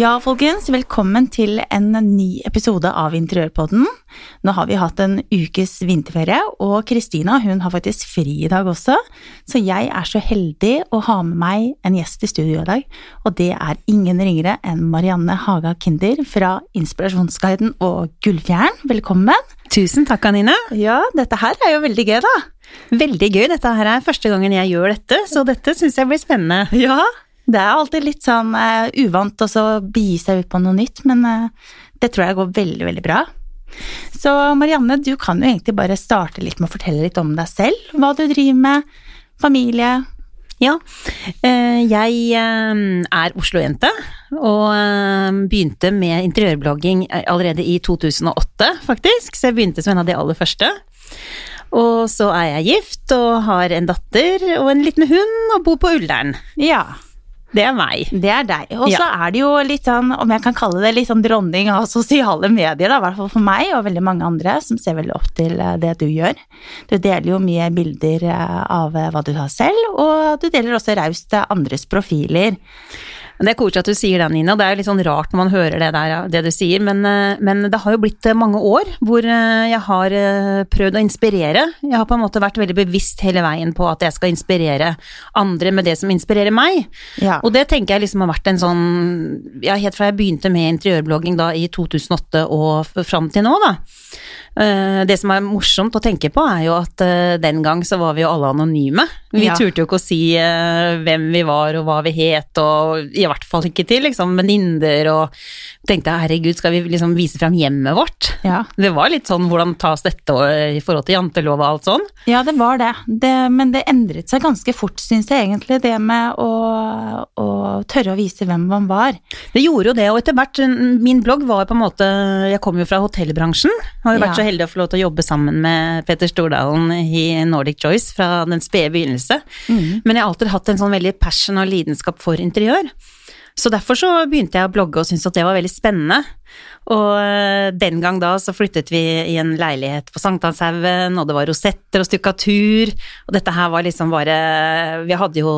Ja, folkens, velkommen til en ny episode av Interiørpodden. Nå har vi hatt en ukes vinterferie, og Kristina hun har faktisk fri i dag også, så jeg er så heldig å ha med meg en gjest i studio i dag, og det er ingen ringere enn Marianne Haga Kinder fra Inspirasjonsguiden og Gullfjæren. Velkommen! Tusen takk, Anine. Ja, dette her er jo veldig gøy, da. Veldig gøy. Dette her er første gangen jeg gjør dette, så dette syns jeg blir spennende. Ja, det er alltid litt sånn uh, uvant å så begi seg ut på noe nytt, men uh, det tror jeg går veldig, veldig bra. Så Marianne, du kan jo egentlig bare starte litt med å fortelle litt om deg selv. Hva du driver med, familie. Ja, uh, jeg er Oslo-jente og begynte med interiørblogging allerede i 2008, faktisk. Så jeg begynte som en av de aller første. Og så er jeg gift og har en datter og en liten hund og bor på Ullern. Ja. Det er meg. Det er deg. Og så ja. er det jo litt sånn, om jeg kan kalle det litt sånn dronning av sosiale medier, i hvert fall for meg og veldig mange andre som ser veldig opp til eh, det du gjør. Du deler jo mye bilder eh, av eh, hva du har selv, og du deler også raust andres profiler. Det er koselig at du sier det, Nina. Det er jo litt sånn rart når man hører det der, det du sier, men, eh, men, det har jo blitt eh, mange år hvor eh, jeg har prøvd å inspirere. Jeg har på en måte vært veldig bevisst hele veien på at jeg skal inspirere andre med det som inspirerer meg. Ja. Og det tenker jeg liksom har vært en sånn Ja, helt fra jeg begynte med interiørblogging da i 2008 og fram til nå, da. Det som er morsomt å tenke på, er jo at den gang så var vi jo alle anonyme. Vi ja. turte jo ikke å si hvem vi var og hva vi het, og i hvert fall ikke til liksom venninner og tenkte herregud, skal vi liksom vise fram hjemmet vårt? Ja. Det var litt sånn hvordan tas dette i forhold til jantelov og alt sånn? Ja, det var det. det men det endret seg ganske fort, syns jeg egentlig, det med å, å, tørre å vise hvem man var. Det gjorde jo det, og etter hvert Min blogg var på en måte Jeg kom jo fra hotellbransjen. Har jo vært ja. Så heldig å få lov til å jobbe sammen med Peter Stordalen i Nordic Choice fra den spede begynnelse. Mm. Men jeg har alltid hatt en sånn veldig passion og lidenskap for interiør. Så derfor så begynte jeg å blogge og syntes at det var veldig spennende. Og eh, den gang da så flyttet vi i en leilighet på Sankthanshaugen, og det var rosetter og stukkatur, og dette her var liksom bare Vi hadde jo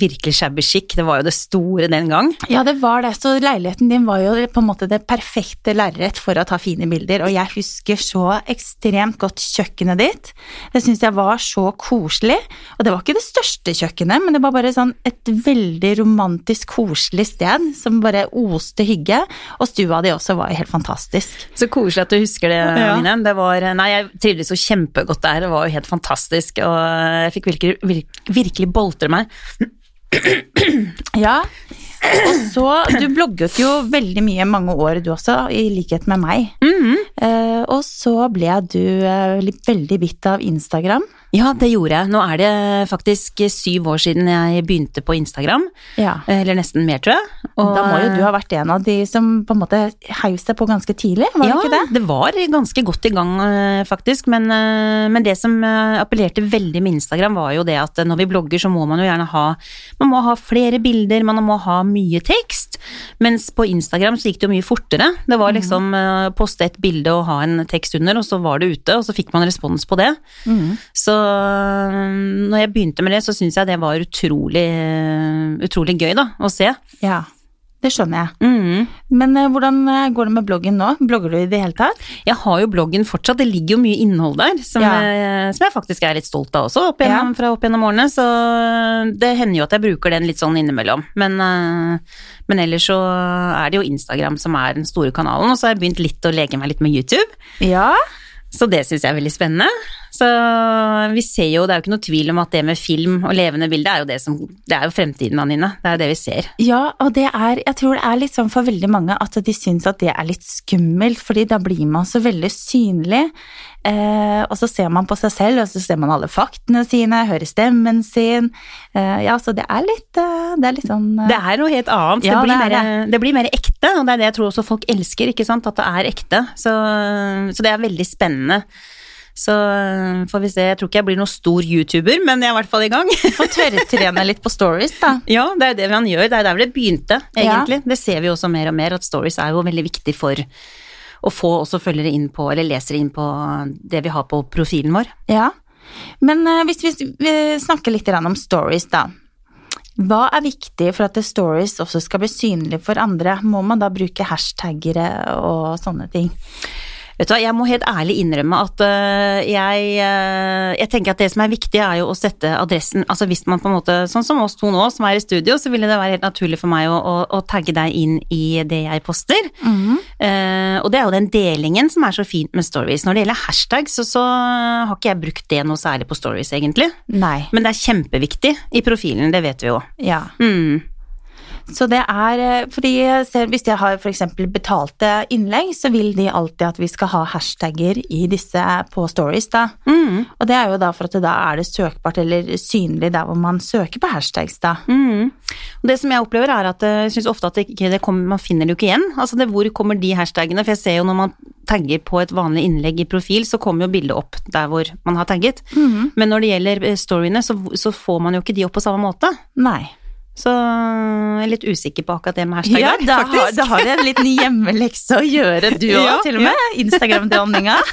virkelig shabby chic, det var jo det store den gang. Ja, det var det, så leiligheten din var jo på en måte det perfekte lerret for å ta fine bilder, og jeg husker så ekstremt godt kjøkkenet ditt. Det syns jeg var så koselig, og det var ikke det største kjøkkenet, men det var bare sånn et veldig romantisk, koselig sted som bare oste hygge, og stua di også var helt fantastisk. Så koselig at du husker det, ja. Det var, nei, jeg trivdes jo kjempegodt der, det var jo helt fantastisk, og jeg fikk virkelig, virkelig, virkelig boltre meg. Ja, og så Du blogget jo veldig mye mange år du også, i likhet med meg. Mm -hmm. uh, og så ble du uh, veldig bitt av Instagram. Ja, det gjorde jeg. Nå er det faktisk syv år siden jeg begynte på Instagram. Ja. Eller nesten mer, tror jeg. Og da må jo du ha vært en av de som på en måte heiv seg på ganske tidlig, var ja, det ikke det? Ja, det var ganske godt i gang, eh, faktisk. Men, eh, men, det som eh, appellerte veldig med Instagram, var jo det at når vi blogger, så må man jo gjerne ha Man må ha flere bilder, man må ha mye tekst. Mens på Instagram så gikk det jo mye fortere. Det var liksom mm. poste et bilde og ha en tekst under, og så var det ute, og så fikk man respons på det. Mm. Så når jeg begynte med det, så syns jeg det var utrolig, utrolig gøy, da, å se. Ja. Det skjønner jeg. Mm. Men uh, hvordan uh, går det med bloggen nå? Blogger du i det hele tatt? Jeg har jo bloggen fortsatt, det ligger jo mye innhold der som, ja. jeg, som jeg, faktisk er litt stolt av også, opp gjennom, ja. fra opp gjennom årene. Så det hender jo at jeg bruker den litt sånn innimellom. Men, uh, men, ellers så er det jo Instagram som er den store kanalen, og så har jeg begynt litt å leke meg litt med YouTube. Ja. Så det syns jeg er veldig spennende. Så vi ser jo, det er jo ikke noe tvil om at det med film og levende bilde er jo det som Det er jo fremtiden, Anine. Det er jo det vi ser. Ja, og det er Jeg tror det er litt sånn for veldig mange at de syns at det er litt skummelt, fordi da blir man så veldig synlig. Eh, og så ser man på seg selv, og så ser man alle faktene sine, hører stemmen sin. Eh, ja, så det er litt eh, Det er litt sånn eh, Det er noe helt annet. Ja, det, blir det, mer, det. blir mer ekte, og det er det jeg tror også folk elsker, ikke sant. At det er ekte. Så, så det er veldig spennende. Så eh, får vi se. Jeg tror ikke jeg blir noen stor YouTuber, men jeg er i hvert fall i gang. Får tørrtrene litt på stories, da. Ja, det er det man gjør. Det er der det begynte, egentlig. Ja. Det ser vi også mer og mer, at stories er jo veldig viktig for å få også følgere inn på, eller lesere inn på det vi har på profilen vår. Ja, men uh, hvis vi, snakker litt om stories, da. Hva er viktig for at Stories også skal bli synlig for andre? Må man da bruke hashtagere og sånne ting? Vet du hva, jeg må helt ærlig innrømme at uh, jeg, uh, jeg tenker at det som er viktig, er jo å sette adressen Altså hvis man på en måte, sånn som oss to nå som er i studio, så ville det være helt naturlig for meg å, å, å tagge deg inn i det jeg poster. Mhm. Uh, og det er jo den delingen som er så fint med stories. Når det gjelder hashtag, så, så har ikke jeg brukt det noe særlig på stories, egentlig. Nei. Men det er kjempeviktig i profilen, det vet vi jo. Ja. Mm. Så det er eh, fordi jeg ser, Hvis jeg har f.eks. betalte innlegg, så vil de alltid at vi skal ha hashtagger i disse på stories, da. Mm. Og det er jo da for at det da er det søkbart eller synlig der hvor man søker på hashtags, da. Mm. Og det som jeg opplever er at eh, jeg syns ofte at det ikke, det kommer, man finner det jo ikke igjen. Altså det, hvor kommer de hashtagene? For jeg ser jo når man tagger på et vanlig innlegg i profil, så kommer jo bildet opp der hvor man har tagget. Mm. Men når det gjelder eh, storyene, så, så får man jo ikke de opp på samme måte. Nei. Så jeg er litt usikker på akkurat det med hashtag Ja, da da har, faktisk. da har du en liten hjemmelekse å gjøre, du òg, Ja, til og med. Instagram-dronninga.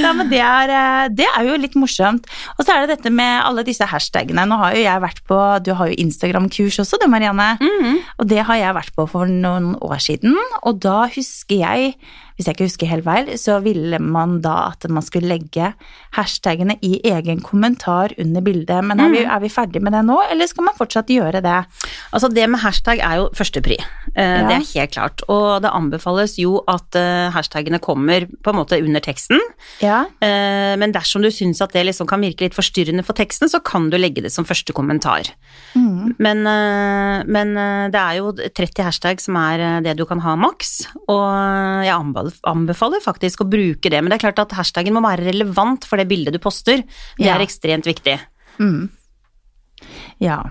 ja, men det er, eh, det er jo litt morsomt. Og så er det dette med alle disse hashtagene. Nå har jo jeg vært på Du har jo Instagram-kurs også, du Marianne. Mhm. Og det har jeg vært på for noen år siden, og da husker jeg, hvis jeg ikke husker helt feil, så ville man da at man skulle legge hashtagene i egen kommentar under bildet. Men er vi, er vi ferdig med det nå, eller skal man fortsatt gjøre det? Altså det med hashtag er jo førstepri, eh, Ja. det er helt klart. Og det anbefales jo at eh, hashtagene kommer på en måte under teksten. Ja. Eh, Men dersom du syns at det liksom kan virke litt forstyrrende for teksten, så kan du legge det som første kommentar. Mm. Men, men det er jo 30 hashtag som er det du kan ha maks, og jeg anbefal- anbefaler faktisk å bruke det. Men det er klart at hashtaggen må være relevant for det bildet du poster. Det Ja. er ekstremt viktig. Mm. Ja.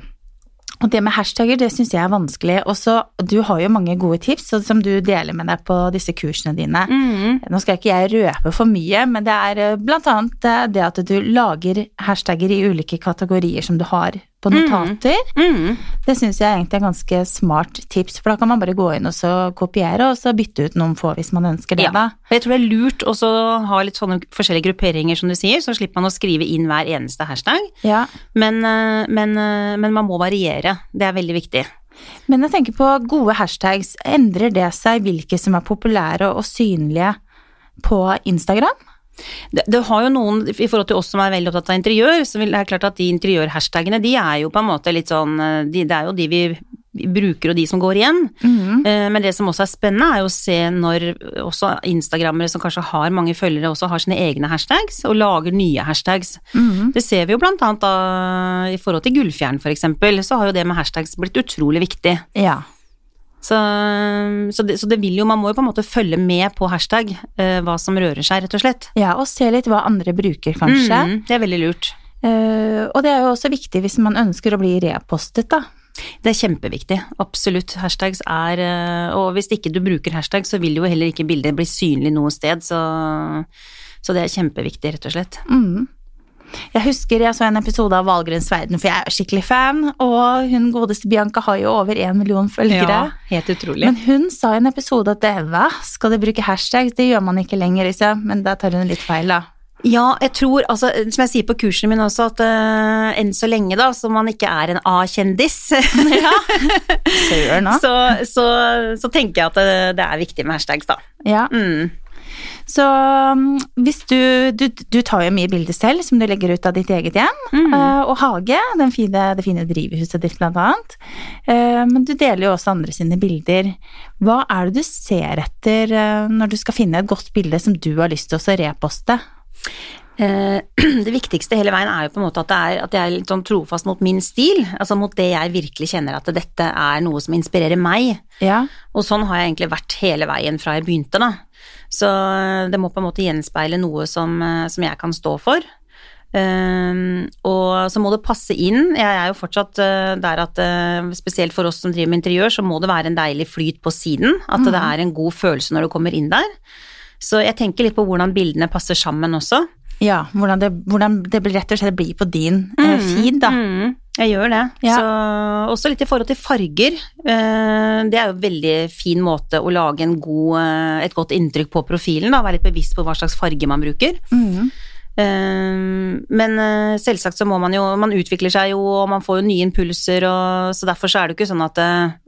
Og det med hashtagger, det syns jeg er vanskelig. Og så, du har jo mange gode tips som du deler med deg på disse kursene dine. Mm. Nå skal ikke jeg røpe for mye, men det er eh, blant annet eh, det at du lager hashtagger i ulike kategorier som du har på notater. Mm. Det syns jeg egentlig er ganske smart tips, for da kan man bare gå inn og så kopiere, og så bytte ut noen få hvis man ønsker det, Ja. da. Jeg tror det er lurt også å ha litt sånne forskjellige grupperinger, som du sier, så slipper man å skrive inn hver eneste hashtag. Ja. Men, eh, men, eh, men man må variere. Det er veldig viktig. Men jeg tenker på gode hashtags. Endrer det seg hvilke som er populære og synlige på Instagram? Det, det har jo noen, i forhold til oss som er veldig opptatt av interiør, så vil det er klart at de interiørhashtagene, de er jo på en måte litt sånn eh, de, Det er jo de vi bruker og de som går igjen. Mm -hmm. Men det som også er spennende, er jo å se når også instagrammere som kanskje har mange følgere, også har sine egne hashtags, og lager nye hashtags. Mhm. Det ser vi jo blant annet da, i forhold til Gullfjern for eksempel, så har jo det med hashtags blitt utrolig viktig. Ja. Så, så, det, så det vil jo, man må jo på en måte følge med på hashtag, uh, hva som rører seg, rett og slett. ja, og se litt hva andre bruker, kanskje. Mm, det er veldig lurt. Uh, og det er jo også viktig hvis man ønsker å bli repostet, da. Det er kjempeviktig, absolutt. Hashtags er uh, Og hvis ikke du bruker hashtag, så vil jo heller ikke bildet bli synlig noe sted, så, så det er kjempeviktig, rett og slett. Mhm. Jeg husker jeg så en episode av Valgrens verden, for jeg er skikkelig fan, og hun godeste Bianca har jo over én million følgere. Ja, helt utrolig. Men hun sa i en episode at det, hva, skal de bruke hashtags? Det gjør man ikke lenger, liksom. Men da tar hun litt feil, da. Ja, jeg tror, altså, som jeg sier på kursene mine også, at uh, enn så lenge da, som man ikke er en A-kjendis, Ja. Så, så, så tenker jeg at det, det er viktig med hashtags, da. Ja. Mm. Så um, hvis du, du Du tar jo mye bilder selv som du legger ut av ditt eget hjem, Mm. eh, og hage, den fine, det fine drivhuset ditt, blant annet. Eh, men du deler jo også andre sine bilder. Hva er det du ser etter eh, når du skal finne et godt bilde som du har lyst til å reposte? Det viktigste hele veien er jo på en måte at, det er, at jeg er litt sånn trofast mot min stil, altså mot det jeg virkelig kjenner at dette er noe som inspirerer meg. Ja. Og sånn har jeg egentlig vært hele veien fra jeg begynte, da. Så det må på en måte gjenspeile noe som, eh, som jeg kan stå for. Ehm, og så må det passe inn. Jeg er jo fortsatt uh, der at uh, spesielt for oss som driver med interiør, så må det være en deilig flyt på siden. At det er en god følelse når du kommer inn der. Så jeg tenker litt på hvordan bildene passer sammen også. ja hvordan, det, hvordan det rett og slett blir på din eh, feed, da. Mm, jeg gjør det. Ja. Så, også litt i forhold til farger. Eh, Det er jo en veldig fin måte å lage en god, eh, et godt inntrykk på profilen. Da. Være litt bevisst på hva slags farge man bruker. Mhm. Eh, men selvsagt så må man jo Man utvikler seg jo, og man får jo nye impulser, og så derfor så er det jo ikke sånn at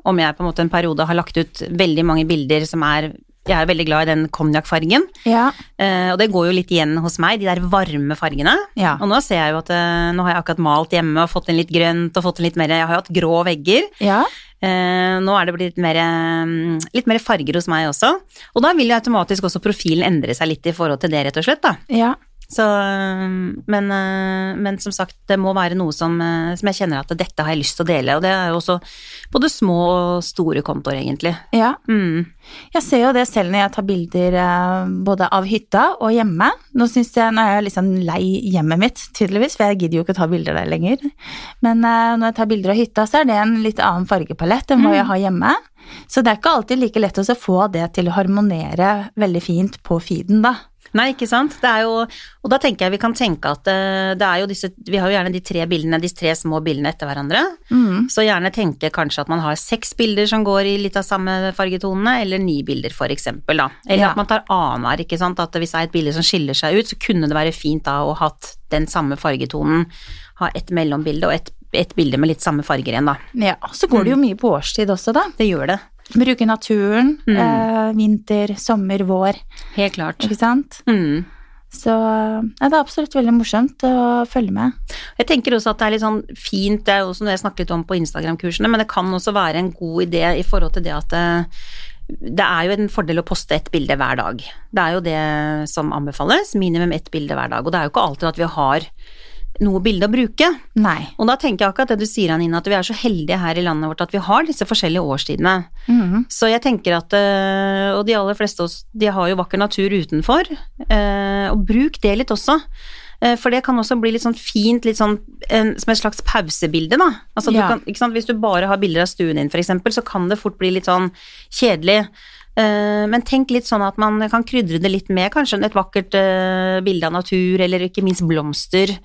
om jeg på en måte en periode har lagt ut veldig mange bilder som er jeg er veldig glad i den konjakkfargen, Ja. og det går jo litt igjen hos meg, de der varme fargene. Ja. Og nå ser jeg jo at nå har jeg akkurat malt hjemme og fått inn litt grønt og fått inn litt mer Jeg har jo hatt grå vegger. Ja. Eh, nå er det blitt mer, litt mer farger hos meg også. Og da vil jo automatisk også profilen endre seg litt i forhold til det, rett og slett. da. ja. Så, men, eh, men som sagt, det må være noe som, eh, som jeg kjenner at dette har jeg lyst til å dele. Og det er jo også både små og store kontoer, egentlig. ja. Mm. Jeg ser jo det selv når jeg tar bilder eh, både av hytta og hjemme. Nå synes jeg, nå er jeg liksom lei hjemmet mitt, tydeligvis, for jeg gidder jo ikke å ta bilder der lenger. Men når jeg tar bilder av hytta, så er det en litt annen fargepalett enn hva jeg har hjemme. Så det er ikke alltid like lett å få det til å harmonere veldig fint på feeden, da. Nei, ikke sant. Det er jo, og da tenker jeg vi kan tenke at eh, det er jo disse Vi har jo gjerne de tre bildene, de tre små bildene etter hverandre. Mm. Så gjerne tenke kanskje at man har seks bilder som går i litt av samme fargetonene, eller ni bilder for eksempel, da. Eller Ja. at man tar annenhver, ikke sant. At hvis det er et bilde som skiller seg ut, så kunne det være fint da å hatt den samme fargetonen. Ha et mellombilde og et, et bilde med litt samme farger igjen, da. Ja, så går det jo mye på årstid også, da. Det gjør det. Bruke naturen. Eh, vinter, sommer, vår. Helt klart. Ikke sant? Mm. Så ja, det er absolutt veldig morsomt å følge med. Jeg tenker også at det er litt sånn fint, det er også noe jeg snakket litt om på Instagram-kursene, men det kan også være en god idé i forhold til det at det, det er jo en fordel å poste ett bilde hver dag. Det er jo det som anbefales, minimum ett bilde hver dag. Og det er jo ikke alltid at vi har noe bilde å bruke. Nei. Og da tenker jeg akkurat det du sier, Anine, at vi er så heldige her i landet vårt at vi har disse forskjellige årstidene. Mm. Så jeg tenker at øh, Og de aller fleste av oss, de har jo vakker natur utenfor. øh, Og bruk det litt også. Eh, For det kan også bli litt sånn fint, litt sånn en, som et slags pausebilde, da. Altså, Ja. du kan, sant? Hvis du bare har bilder av stuen din, for eksempel, så kan det fort bli litt sånn kjedelig. Eh, Men tenk litt sånn at man kan krydre det litt med kanskje et vakkert eh, bilde av natur, eller ikke minst blomster.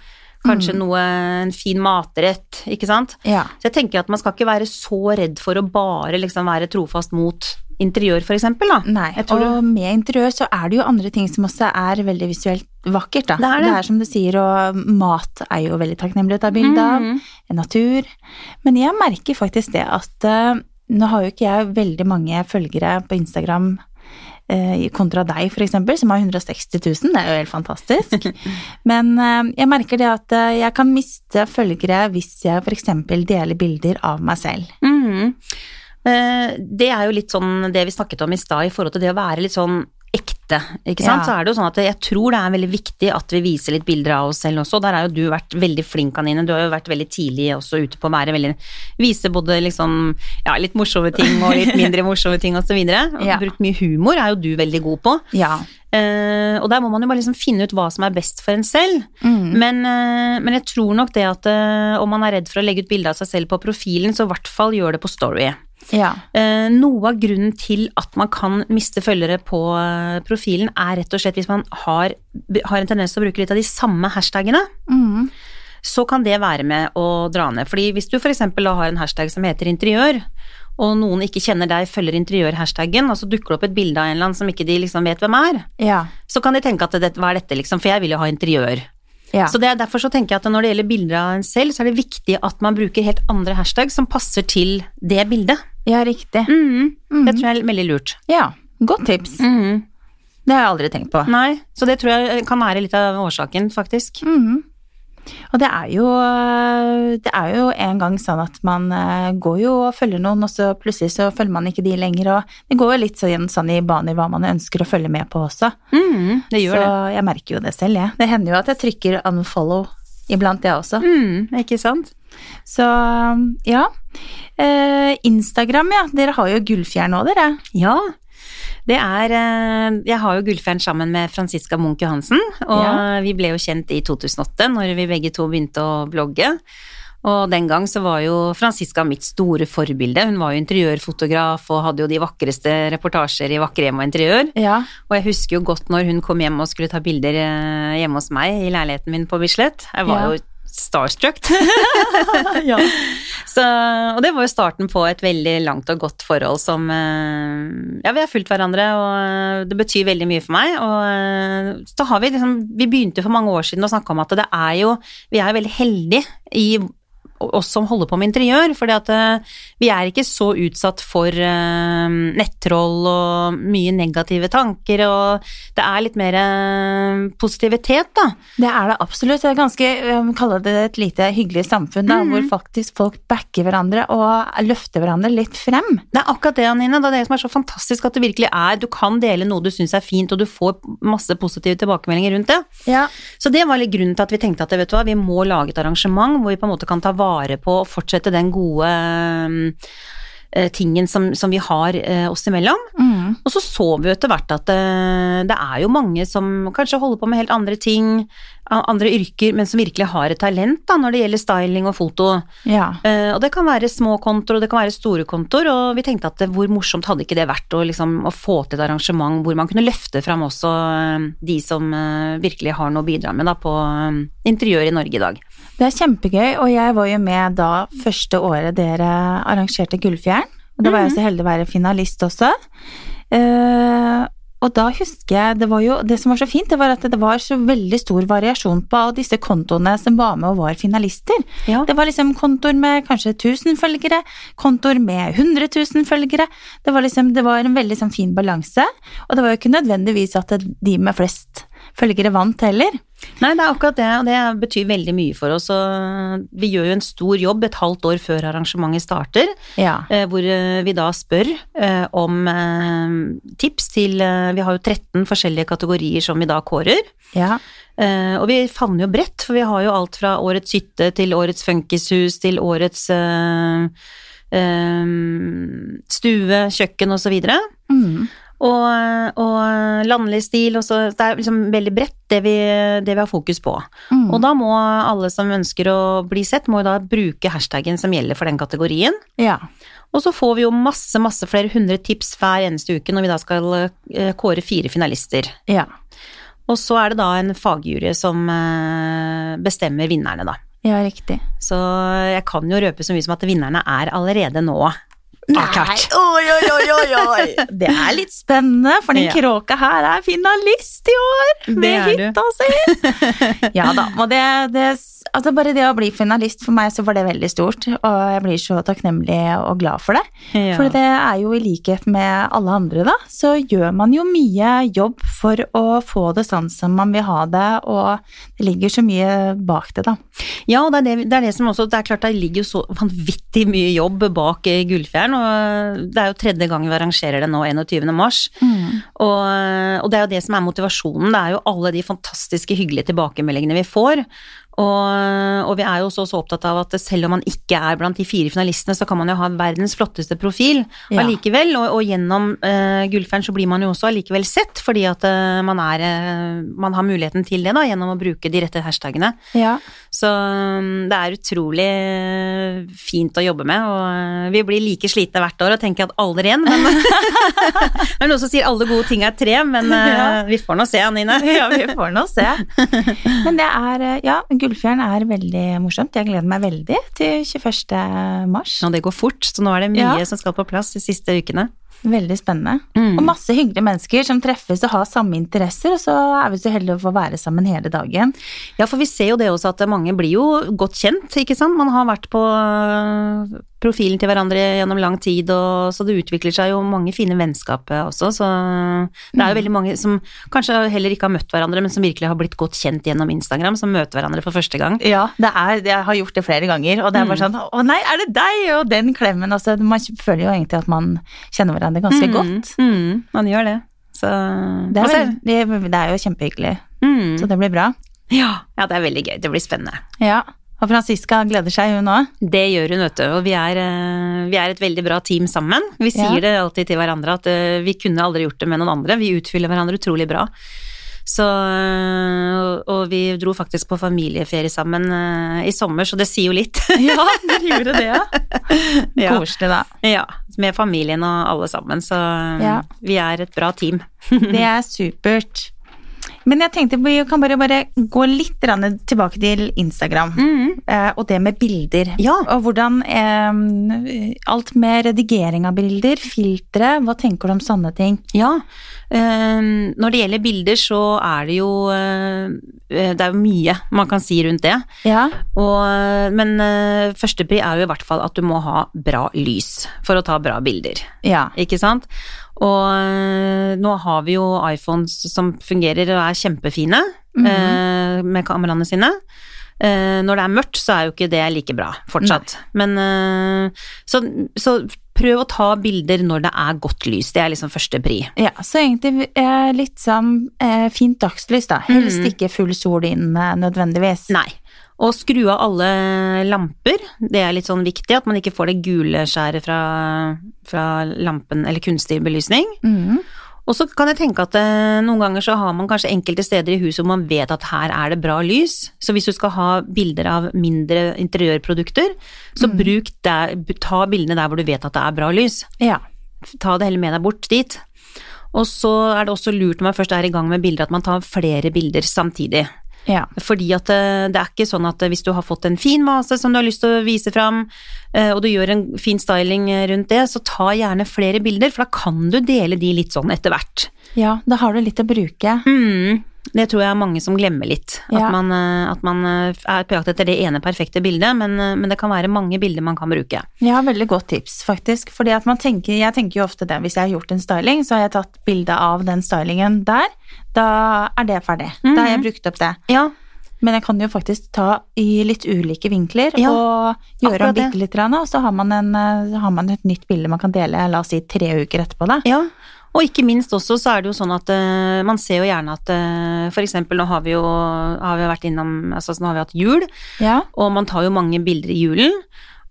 Kanskje noe, en fin matrett, ikke sant. Ja. Så jeg tenker at man skal ikke være så redd for å bare liksom være trofast mot interiør, for eksempel, da. Nei, og med interiør så er det jo andre ting som også er veldig visuelt vakkert, da. Det er det. Det er som du sier, og mat er jo veldig takknemlig å ta bilde av. Mm. Natur. Men jeg merker faktisk det at eh, nå har jo ikke jeg veldig mange følgere på Instagram kontra deg, eksempel, som har 160 000. Det er jo helt fantastisk. Men eh, jeg merker det at eh, jeg kan miste følgere hvis jeg eksempel deler bilder av meg selv. Eh, Det er jo litt sånn det vi snakket om i stad i forhold til det å være litt sånn ekte, ikke sant. Ja. Så er det jo sånn at jeg tror det er veldig viktig at vi viser litt bilder av oss selv også. Der har jo du vært veldig flink, Anine. Du har jo vært veldig tidlig også ute på å være veldig Vise både liksom ja, litt morsomme ting og litt mindre morsomme ting osv. Ja. Brukt mye humor er jo du veldig god på. Ja. Uh, og der må man jo bare liksom finne ut hva som er best for en selv. Mm. Men, uh, men jeg tror nok det at uh, om man er redd for å legge ut bilde av seg selv på profilen, så i hvert fall gjør det på Story. Ja. Eh, noe av grunnen til at man kan miste følgere på eh, profilen, er rett og slett hvis man har, har en tendens til å bruke litt av de samme hashtagene. Mm. Så kan det være med å dra ned. Fordi hvis du f.eks. har en hashtag som heter interiør, og noen ikke kjenner deg, følger interiør-hashtagen, og så dukker det opp et bilde av en eller annen som ikke de liksom vet hvem er, Ja. så kan de tenke at det, hva er dette, liksom, for jeg vil jo ha interiør. Ja. Så det er Derfor så tenker jeg at når det gjelder bilder av en selv, så er det viktig at man bruker helt andre hashtag som passer til det bildet. ja, riktig. Mhm. Mhm. Det tror jeg er veldig lurt. Ja. Godt tips. Mhm. Det har jeg aldri tenkt på. Nei, så det tror jeg kan være litt av årsaken, faktisk. Mhm. Og det er jo Det er jo en gang sånn at man eh, går jo og følger noen, og så plutselig så følger man ikke de lenger, og det går jo litt sånn, sånn i baner hva man ønsker å følge med på også. Mm, det gjør så det. jeg merker jo det selv, jeg. Det hender jo at jeg trykker unfollow iblant, jeg også. Mm, ikke sant? Så ja. Eh, Instagram, ja. Dere har jo Gullfjær nå, dere. Ja. Det er eh, Jeg har jo Gullfjern sammen med Franziska Munch Johansen, og Ja. vi ble jo kjent i 2008 når vi begge to begynte å blogge. Og den gang så var jo Franziska mitt store forbilde. Hun var jo interiørfotograf og hadde jo de vakreste reportasjer i vakre hjem og interiør. Ja. Og jeg husker jo godt når hun kom hjem og skulle ta bilder eh, hjemme hos meg i leiligheten min på Bislett. Jeg var Ja. jo starstruck. ja. Så, og det var jo starten på et veldig langt og godt forhold som eh, Ja, vi har fulgt hverandre, og det betyr veldig mye for meg. Og eh, så har vi liksom Vi begynte for mange år siden å snakke om at det er jo Vi er veldig heldige i oss som holder på med interiør, at uh, vi er ikke så utsatt for uh, nettroll og mye negative tanker, og det er litt mer uh, positivitet, da. Det er det absolutt. Det er ganske, vi kaller det et lite hyggelig samfunn, da, mm. hvor faktisk folk backer hverandre og løfter hverandre litt frem. Det er akkurat det, Anine. Det er det som er så fantastisk, at det virkelig er Du kan dele noe du syns er fint, og du får masse positive tilbakemeldinger rundt det. Ja. Så det var litt grunnen til at vi tenkte at vet du hva, vi må lage et arrangement hvor vi på en måte kan ta vare vare på å fortsette den gode eh, tingen som, som, vi har eh, oss imellom. Mm. Og så så vi etter hvert at det, eh, det, er jo mange som kanskje holder på med helt andre ting, andre yrker, men som virkelig har et talent da, når det gjelder styling og foto. Ja. Uh, og det kan være små kontor, og det kan være store kontor, og vi tenkte at hvor morsomt hadde ikke det vært å, liksom, å få til et arrangement hvor man kunne løfte fram også uh, de som virkelig har noe å bidra med da, på interiør i Norge i dag. Det er kjempegøy, og jeg var jo med da første året dere arrangerte Gullfjern. Og da var jeg mhm. så heldig å være finalist også. Uh, og da husker jeg det var jo Det som var så fint, det var at det var så veldig stor variasjon på disse kontoene som var med og var finalister. Ja. Det var liksom kontoer med kanskje 1000 følgere, kontoer med 100 000 følgere. Det var liksom Det var en veldig sånn fin balanse, og det var jo ikke nødvendigvis at de med flest følgere vant heller. Nei, det er akkurat det, og det betyr veldig mye for oss. Og vi gjør jo en stor jobb et halvt år før arrangementet starter, ja. Eh, hvor eh, vi da spør eh, om tips til Vi har jo 13 forskjellige kategorier som vi da kårer. Ja. Og vi favner jo bredt, for vi har jo alt fra årets hytte til årets funkishus til årets stue, kjøkken osv. Mm og, og landlig stil. Og så, det er liksom veldig bredt, det vi, det vi har fokus på. Mm. Og da må alle som ønsker å bli sett, må da bruke hashtagen som gjelder for den kategorien. Ja. Og så får vi jo masse, masse flere hundre tips hver eneste uke når vi da skal eh, kåre fire finalister. Ja. Og så er det da en fagjury som eh, bestemmer vinnerne, da. Ja, riktig. Så jeg kan jo røpe så mye som at vinnerne er allerede nå Nei, oi, oi, oi, oi, Det er litt spennende, for den ja. kråka her er finalist i år med hytta si. ja da, og det, det, altså bare det å bli finalist for meg, så var det veldig stort. Og jeg blir så takknemlig og glad for det. Ja. For det er jo i likhet med alle andre, da, så gjør man jo mye jobb for å få det sånn som man vil ha det, og det ligger så mye bak det, da. Ja, og det er det, det, er det som også Det er klart det ligger jo så vanvittig mye jobb bak Gullfjern og det er jo tredje gang vi arrangerer det nå 21. mars. Mm. Og, og, det er jo det som er motivasjonen, det er jo alle de fantastiske hyggelige tilbakemeldingene vi får. Og, og, vi er jo også så opptatt av at selv om man ikke er blant de fire finalistene, så kan man jo ha verdens flotteste profil ja. allikevel. Og, og gjennom uh, Gullfern så blir man jo også allikevel sett, fordi at uh, man, er, uh, man har muligheten til det da, gjennom å bruke de rette hashtagene. Ja. Så um, det er utrolig fint å jobbe med, og vi blir like slitne hvert år og tenker at aldri igjen, men Det er noen som sier alle gode ting er tre, men ja. vi får nå se, Anine. ja, vi får nå se. Men det er, ja, Gullfjern er veldig morsomt. Jeg gleder meg veldig til 21. mars. Og det går fort, så nå er det mye ja. som skal på plass de siste ukene. Veldig spennende. Mm. Og masse hyggelige mennesker som treffes og har samme interesser, og så er vi så heldige å få være sammen hele dagen. Ja, for vi ser jo det også at mange blir jo godt kjent, ikke sant. Man har vært på øh, profilen til hverandre gjennom lang tid, og så det utvikler seg jo mange fine vennskap også, så det er jo mm. veldig mange som kanskje heller ikke har møtt hverandre, men som virkelig har blitt godt kjent gjennom Instagram, som møter hverandre for første gang. Ja, det er, jeg har gjort det flere ganger, og det er bare mm. sånn å nei, er det deg? Og den klemmen, altså. Man føler jo egentlig at man kjenner hverandre hverandre ganske mm, godt. Mm, han gjør det. Så Det er, veldig, det er jo kjempehyggelig. Mm. Så det blir bra. Ja, ja, det er veldig gøy. Det blir spennende. Ja. Og Franziska gleder seg, hun òg? Det gjør hun, vet du. Og vi er, eh, vi er, et veldig bra team sammen. Vi sier ja. det alltid til hverandre at eh, vi kunne aldri gjort det med noen andre. Vi utfyller hverandre utrolig bra. Så, og vi dro faktisk på familieferie sammen i sommer, så det sier jo litt. ja, dere gjorde det, ja. ja. Koselig, da. Ja, med familien og alle sammen, så ja. vi er et bra team. det er supert. Men jeg tenkte vi kan bare, bare gå litt tilbake til Instagram. eh, Og det med bilder. Ja. Og hvordan eh, Alt med redigering av bilder, filtre, hva tenker du om sånne ting? Ja, eh, når det gjelder bilder så er det jo eh, Det er jo mye man kan si rundt det. Ja. Og, men eh, førstepri er jo i hvert fall at du må ha bra lys for å ta bra bilder. Ja. Ikke sant? Og eh, nå har vi jo iPhones som fungerer og er kjempefine eh, med kameraene sine. Eh, når det er mørkt, så er jo ikke det like bra fortsatt. Men eh, så, så prøv å ta bilder når det er godt lys. Det er liksom første pri. ja. Så egentlig eh, litt sånn eh, fint dagslys, da. Helst ikke full sol inn eh, nødvendigvis. Nei. Og skru av alle lamper. Det er litt sånn viktig at man ikke får det gule skjæret fra, fra lampen eller kunstig belysning. Mm. Og så kan jeg tenke at eh, noen ganger så har man kanskje enkelte steder i huset hvor man vet at her er det bra lys. Så hvis du skal ha bilder av mindre interiørprodukter, så bruk der, ta bildene der hvor du vet at det er bra lys. Ja. Ta det heller med deg bort dit. Og så er det også lurt når man først er i gang med bilder, at man tar flere bilder samtidig. Ja. Fordi at eh, det er ikke sånn at eh, hvis du har fått en fin vase som du har lyst til å vise fram, eh, og du gjør en fin styling rundt det, så ta gjerne flere bilder, for da kan du dele de litt sånn etter hvert. ja, da har du litt å bruke. Mm, det tror jeg er mange som glemmer litt. At Ja. man, eh, at man eh, er på jakt etter det ene perfekte bildet, men, eh, men det kan være mange bilder man kan bruke. Ja, veldig godt tips, faktisk. Fordi at man tenker, jeg tenker jo ofte det, hvis jeg har gjort en styling, så har jeg tatt bilde av den stylingen der. Da er det ferdig. Da har jeg brukt opp det. Ja, Men jeg kan jo faktisk ta i litt ulike vinkler Ja, og gjøre om bitte grann, og så har man, en, så har man et nytt bilde man kan dele, la oss si tre uker etterpå, da. Ja, og ikke minst også så er det jo sånn at uh, man ser jo gjerne at uh, for eksempel nå har vi jo har vi vært innom, altså nå har vi hatt jul, Ja. og man tar jo mange bilder i julen.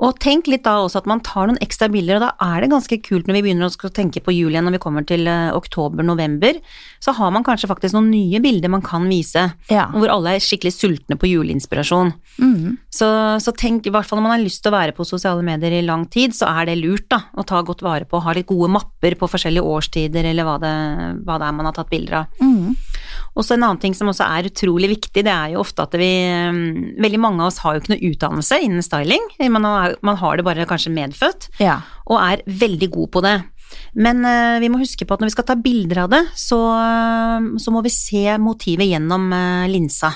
Og tenk litt da også at man tar noen ekstra bilder, og da er det ganske kult når vi begynner å tenke på jul igjen når vi kommer til eh, oktober-november, så har man kanskje faktisk noen nye bilder man kan vise, Ja. hvor alle er skikkelig sultne på juleinspirasjon. Mm. Så, så tenk, i hvert fall når man har lyst til å være på sosiale medier i lang tid, så er det lurt da, å ta godt vare på, ha litt gode mapper på forskjellige årstider, eller hva det, hva det er man har tatt bilder av. Mhm. Og så en annen ting som også er utrolig viktig, det er jo ofte at vi mm, Veldig mange av oss har jo ikke noe utdannelse innen styling. Man har, man har det bare kanskje medfødt, Ja. og er veldig god på det. Men uh, vi må huske på at når vi skal ta bilder av det, så, så må vi se motivet gjennom uh, linsa.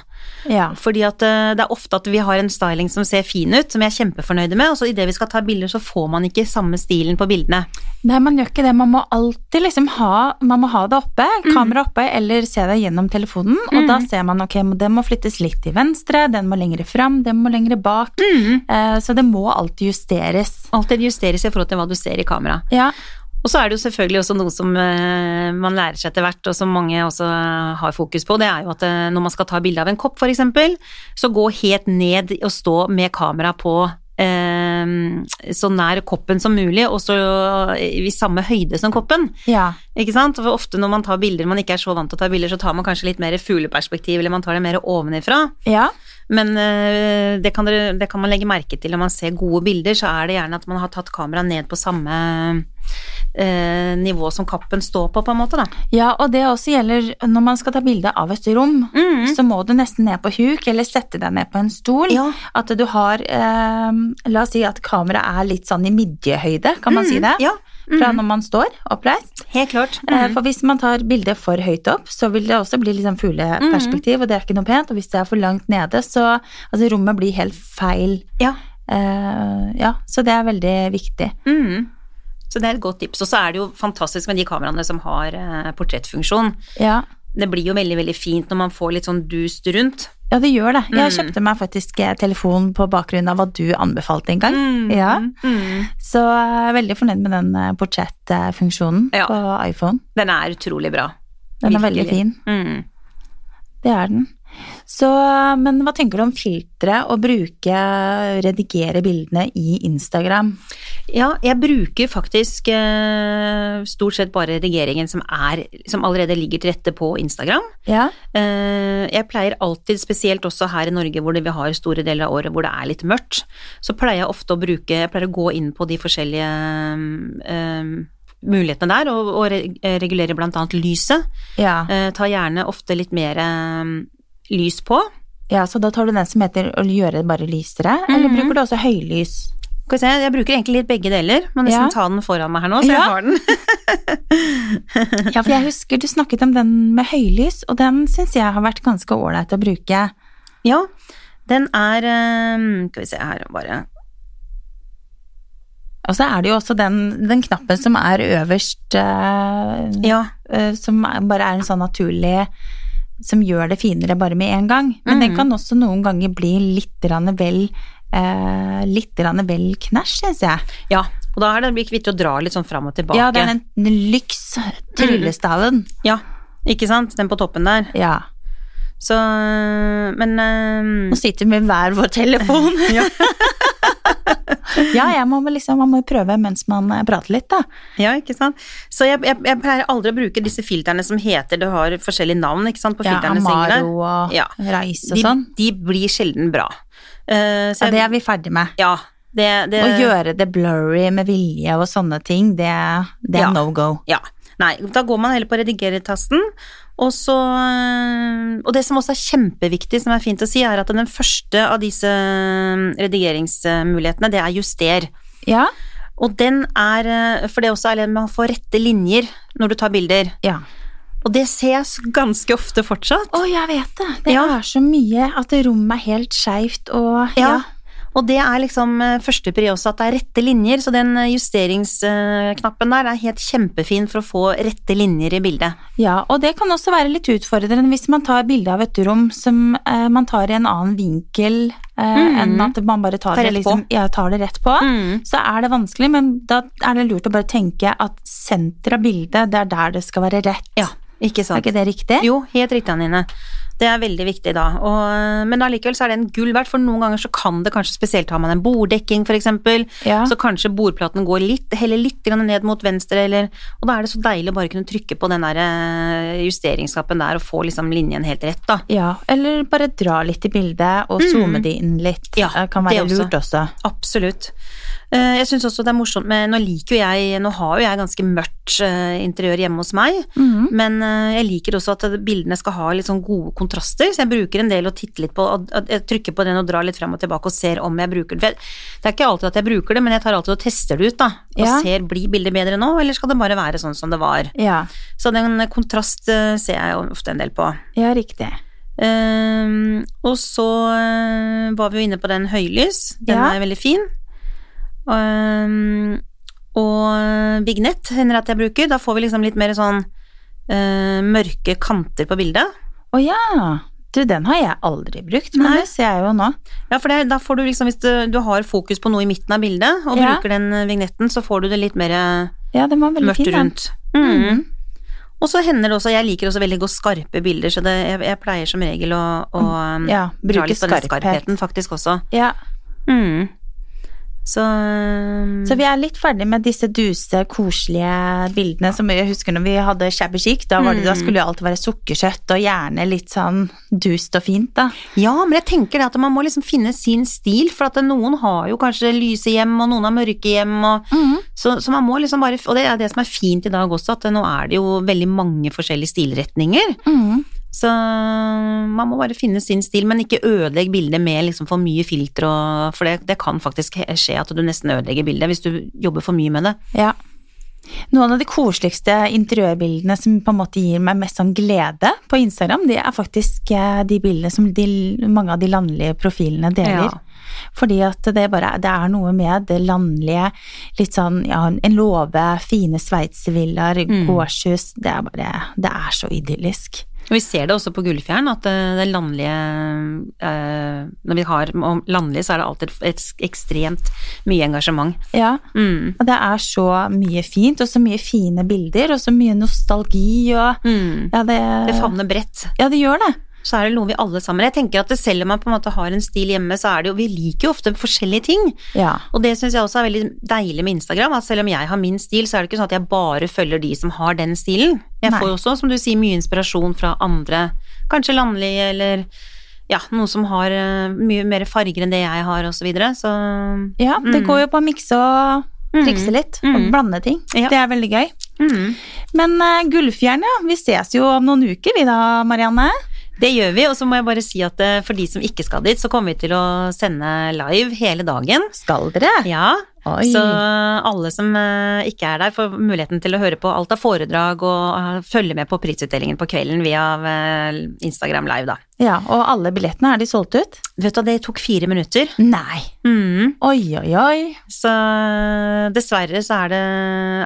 ja. Fordi at uh, det er ofte at vi har en styling som ser fin ut, som vi er kjempefornøyde med, og så idet vi skal ta bilder, så får man ikke samme stilen på bildene. Nei, man gjør ikke det. Man må alltid liksom ha, man må ha det oppe, Mm. kamera oppe, eller se det gjennom telefonen, og da ser man ok, den må flyttes litt til venstre, den må lengre fram, den må lengre bak, Mm. eh, så det må alltid justeres. Alltid justeres i forhold til hva du ser i kamera. Ja, Og så er det jo selvfølgelig også noe som eh, man lærer seg etter hvert, og som mange også har fokus på, det er jo at eh, når man skal ta bilde av en kopp f.eks., så gå helt ned og stå med kamera på eh, så nær koppen som mulig, og så i samme høyde som koppen. ja, Ikke sant? For ofte når man tar bilder, man ikke er så vant til å ta bilder, så tar man kanskje litt mer fugleperspektiv, eller man tar det mer ovenifra. ja, Men eh, det, kan dere, det kan man legge merke til når man ser gode bilder, så er det gjerne at man har tatt kameraet ned på samme eh, nivå som kappen står på, på en måte, da. ja, og det også gjelder når man skal ta bilde av et rom, så må du nesten ned på huk, eller sette deg ned på en stol. Ja. At du har, eh, la oss si at kameraet er litt sånn i midjehøyde, kan man si det? Ja, Fra når man står oppreist. helt klart. Eh, For hvis man tar bildet for høyt opp, så vil det også bli liksom fugleperspektiv, og det er ikke noe pent. Og hvis det er for langt nede, så altså rommet blir helt feil. Ja. Eh, ja, så det er veldig viktig. Mm. Så det er et godt tips. Og så er det jo fantastisk med de kameraene som har eh, portrettfunksjon. Ja. Det blir jo veldig, veldig fint når man får litt sånn dust rundt. ja, det gjør det. Jeg Mm. kjøpte meg faktisk eh, telefon på bakgrunn av hva du anbefalte en gang. Ja, Mm. Så jeg er veldig fornøyd med den eh, portrettfunksjonen Ja. på iPhone. Den er utrolig bra. Den er veldig fin. Mm. Det er den. Så, men hva tenker du om filtre og bruke, redigere bildene i Instagram? Ja, jeg bruker faktisk eh, stort sett bare redigeringen som, er, som allerede ligger til rette på Instagram. Ja, Eh, jeg pleier alltid, spesielt også her i Norge hvor vi har store deler av året hvor det er litt mørkt, så pleier jeg ofte å bruke Jeg pleier å gå inn på de forskjellige eh, mulighetene der, og, og regulere blant annet lyset. Ja. Eh, tar gjerne ofte litt mer eh, lys på. ja, så da tar du den som heter å gjøre det bare lysere, eller Mhm. bruker du også høylys? Skal vi se, jeg bruker egentlig litt begge deler. Må nesten Ja. ta den foran meg her nå, så Ja. jeg har den. Ja, for jeg husker du snakket om den med høylys, og den syns jeg har vært ganske ålreit å bruke. Ja, den er eh, Skal vi se her, bare Og så er det jo også den, den knappen som er øverst, øh, Ja. øh, som er- bare er en sånn naturlig Som gjør det finere bare med en gang. Men den Mhm. kan også noen ganger bli litt vel eh, Litt vel knæsj, syns jeg. ja. Og da er det viktig å dra litt sånn fram og tilbake. Ja, det er den, den lyks tryllestaven. Ja, ikke sant? Den på toppen der. Ja. Så Men um... Nå sitter vi med hver vår telefon. Ja. ja, jeg må liksom, man må prøve mens man eh, prater litt, da. Ja, ikke sant. Så jeg, jeg, jeg pleier aldri å bruke disse filterne som heter Det har forskjellige navn, ikke sant, på Ja, filterne. Amaro og Ja. Reis og sånn. de blir sjelden bra. Uh, Ja, det er vi ferdig med. ja, det, det Å gjøre det blurry med vilje og sånne ting, det, det er Ja. no go. Ja. Nei, da går man heller på redigere-tasten, og så øh, Og det som også er kjempeviktig, som er fint å si, er at den første av disse øh, redigeringsmulighetene, det er juster. Ja, Og den er øh, For det også er det med å få rette linjer når du tar bilder. ja. Og det ses ganske ofte fortsatt. Å, jeg vet det. Det Ja. er så mye at rommet er helt skeivt og Ja. Og det er liksom første førstepri også, at det er rette linjer, så den øh, justeringsknappen der er helt kjempefin for å få rette linjer i bildet. Ja, og det kan også være litt utfordrende hvis man tar bilde av et rom som eh, man tar i en annen vinkel eh, mm. enn at man bare tar, Tar det, liksom, ja, tar det rett på. Mm. Så er det vanskelig, men da er det lurt å bare tenke at senteret av bildet, det er der det skal være rett. Ja, ikke sant? Er ikke det riktig? Jo, helt riktig, Anine. Det er veldig viktig da. Og, men allikevel så er det en gull verdt, for noen ganger så kan det kanskje spesielt ha med en borddekking eksempel, Ja. så kanskje bordplaten går litt, heller litt grann ned mot venstre, eller, og da er det så deilig å bare kunne trykke på den der eh, justeringsknappen der og få liksom linjen helt rett da. Ja, eller bare dra litt i bildet og zoome zoome det inn litt. Ja, det kan det være også. lurt også. Absolutt. Eh, Jeg syns også det er morsomt med Nå liker jo jeg Nå har jo jeg ganske mørkt eh, interiør hjemme hos meg, Mhm. men eh, jeg liker også at bildene skal ha litt sånn gode kontraster, så jeg bruker en del å titte litt på, og jeg trykker på den og drar litt frem og tilbake og ser om jeg bruker den. For jeg- Det er ikke alltid at jeg bruker det, men jeg tar alltid og tester det ut, da. Og Ja. ser blir bildet bedre nå, eller skal det bare være sånn som det var. Ja, Så den kontrast ser jeg ofte en del på. ja, riktig. Um, og så var vi jo inne på den høylys, den Ja. er veldig fin. Ehm, og vignett hender at jeg bruker, da får vi liksom litt mer sånn uh, mørke kanter på bildet. Å ja, du den har jeg aldri brukt, men Nei. det ser jeg jo nå. Ja, for det, da får du liksom, hvis du, du har fokus på noe i midten av bildet, og Ja. bruker den eh, vignetten, så får du det litt mer eh, Ja, det var mørkt fin. rundt. Mm. Mm. Og så hender det også, jeg liker også veldig godt skarpe bilder, så det, jeg, jeg pleier som regel å, å Ja, bruke skarpheten faktisk også. Ja, Mm. Så, um, så vi er litt ferdig med disse duse, koselige bildene som jeg husker når vi hadde shabby chic. Da, var det, da Mm. skulle jo alt være sukkersøtt og gjerne litt sånn dust og fint, da. Ja, men jeg tenker det at man må liksom finne sin stil, for at noen har jo kanskje lyse hjem, og noen har mørke hjem, og, så, så man må liksom bare Og det er det som er fint i dag også, at nå er det jo veldig mange forskjellige stilretninger. Mhm. Så man må bare finne sin stil, men ikke ødelegg bildet med liksom for mye filter, og, for det, det kan faktisk skje at du nesten ødelegger bildet hvis du jobber for mye med det. Ja. Noen av de koseligste interiørbildene som på en måte gir meg mest sånn glede på Instagram, det er faktisk eh, de bildene som de, mange av de landlige profilene deler. Ja. Fordi at det bare det er noe med det landlige, litt sånn ja, en låve, fine sveitservillaer, Mm. gårdshus, det er bare Det er så idyllisk. Og vi ser det også på Gullfjern, at eh, det landlige eh, Når vi har om landlig, så er det alltid et ekstremt mye engasjement. Ja, Mm. og det er så mye fint, og så mye fine bilder, og så mye nostalgi og Mm. Ja, det, Det favner bredt. ja, det gjør det. Så er det noe vi alle sammen Jeg tenker at selv om man på en måte har en stil hjemme, så er det jo Vi liker jo ofte forskjellige ting. Ja. Og det syns jeg også er veldig deilig med Instagram, at selv om jeg har min stil, så er det ikke sånn at jeg bare følger de som har den stilen. Jeg Nei. får jo også, som du sier, mye inspirasjon fra andre, kanskje landlige eller ja, noen som har eh, mye mer farger enn det jeg har, og så videre. Så Ja, det Mm. går jo på å mikse og, Mm. Trikse litt og Mm. blande ting. Ja. Det er veldig gøy. Mm. Men uh, Gullfjern, ja. Vi ses jo om noen uker, vi da, Marianne. Det gjør vi, og så må jeg bare si at eh, for de som ikke skal dit, så kommer vi til å sende live hele dagen. Skal dere? Ja, Oi. så alle som eh, ikke er der, får muligheten til å høre på alt av foredrag og eh, følge med på prisutdelingen på kvelden via eh, Instagram live, da. Ja, og alle billettene, er de solgt ut? Vet du hva, det tok fire minutter. Nei. Mm. Oi, oi, oi. Så dessverre så er det,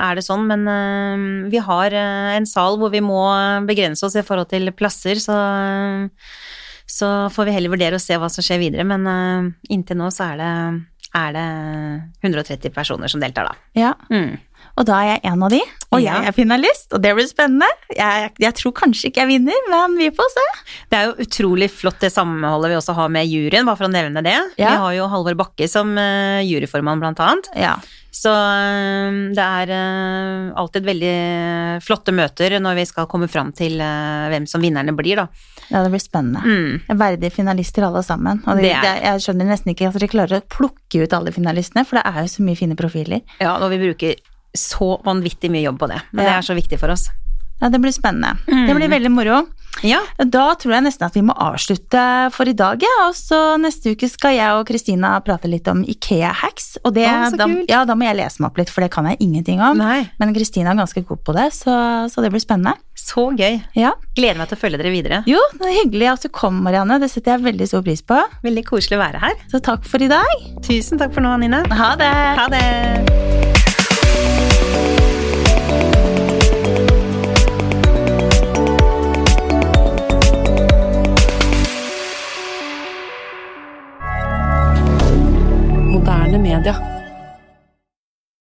er det sånn, men uh, vi har uh, en sal hvor vi må begrense oss i forhold til plasser, så, så får vi heller vurdere å se hva som skjer videre. Men eh, inntil nå så er det, er det 130 personer som deltar, da. Ja, Mm. Og da er jeg en av de, og Ja. jeg er finalist, og det blir spennende. Jeg, jeg tror kanskje ikke jeg vinner, men vi får se. Det er jo utrolig flott det samholdet vi også har med juryen, bare for å nevne det. Ja. Vi har jo Halvor Bakke som eh, juryformann, blant annet. Ja. Så øh, det er øh, alltid veldig flotte møter når vi skal komme fram til hvem som vinnerne blir, da. ja, det blir spennende. Mm. Verdige finalister alle sammen. Og det, Det det, jeg skjønner nesten ikke at dere klarer å plukke ut alle finalistene, for det er jo så mye fine profiler. Ja, når vi bruker så vanvittig mye jobb på det. Men det er så viktig for oss. Ja, det blir spennende. Mm. Det blir veldig moro. Ja. Da tror jeg nesten at vi må avslutte for i dag, ja. Og så neste uke skal jeg og Kristina prate litt om Ikea-hacks. Og det, oh, da, ja, da må jeg lese meg opp litt, for det kan jeg ingenting om. Nei. Men Kristina er ganske god på det, så, så det blir spennende. Så gøy. Ja. Gleder meg til å følge dere videre. Jo, det er hyggelig at du kom, Marianne. Det setter jeg veldig stor pris på. Veldig koselig å være her. Så takk for i dag. Tusen takk for nå, Nina. Ha det! Ha det. dire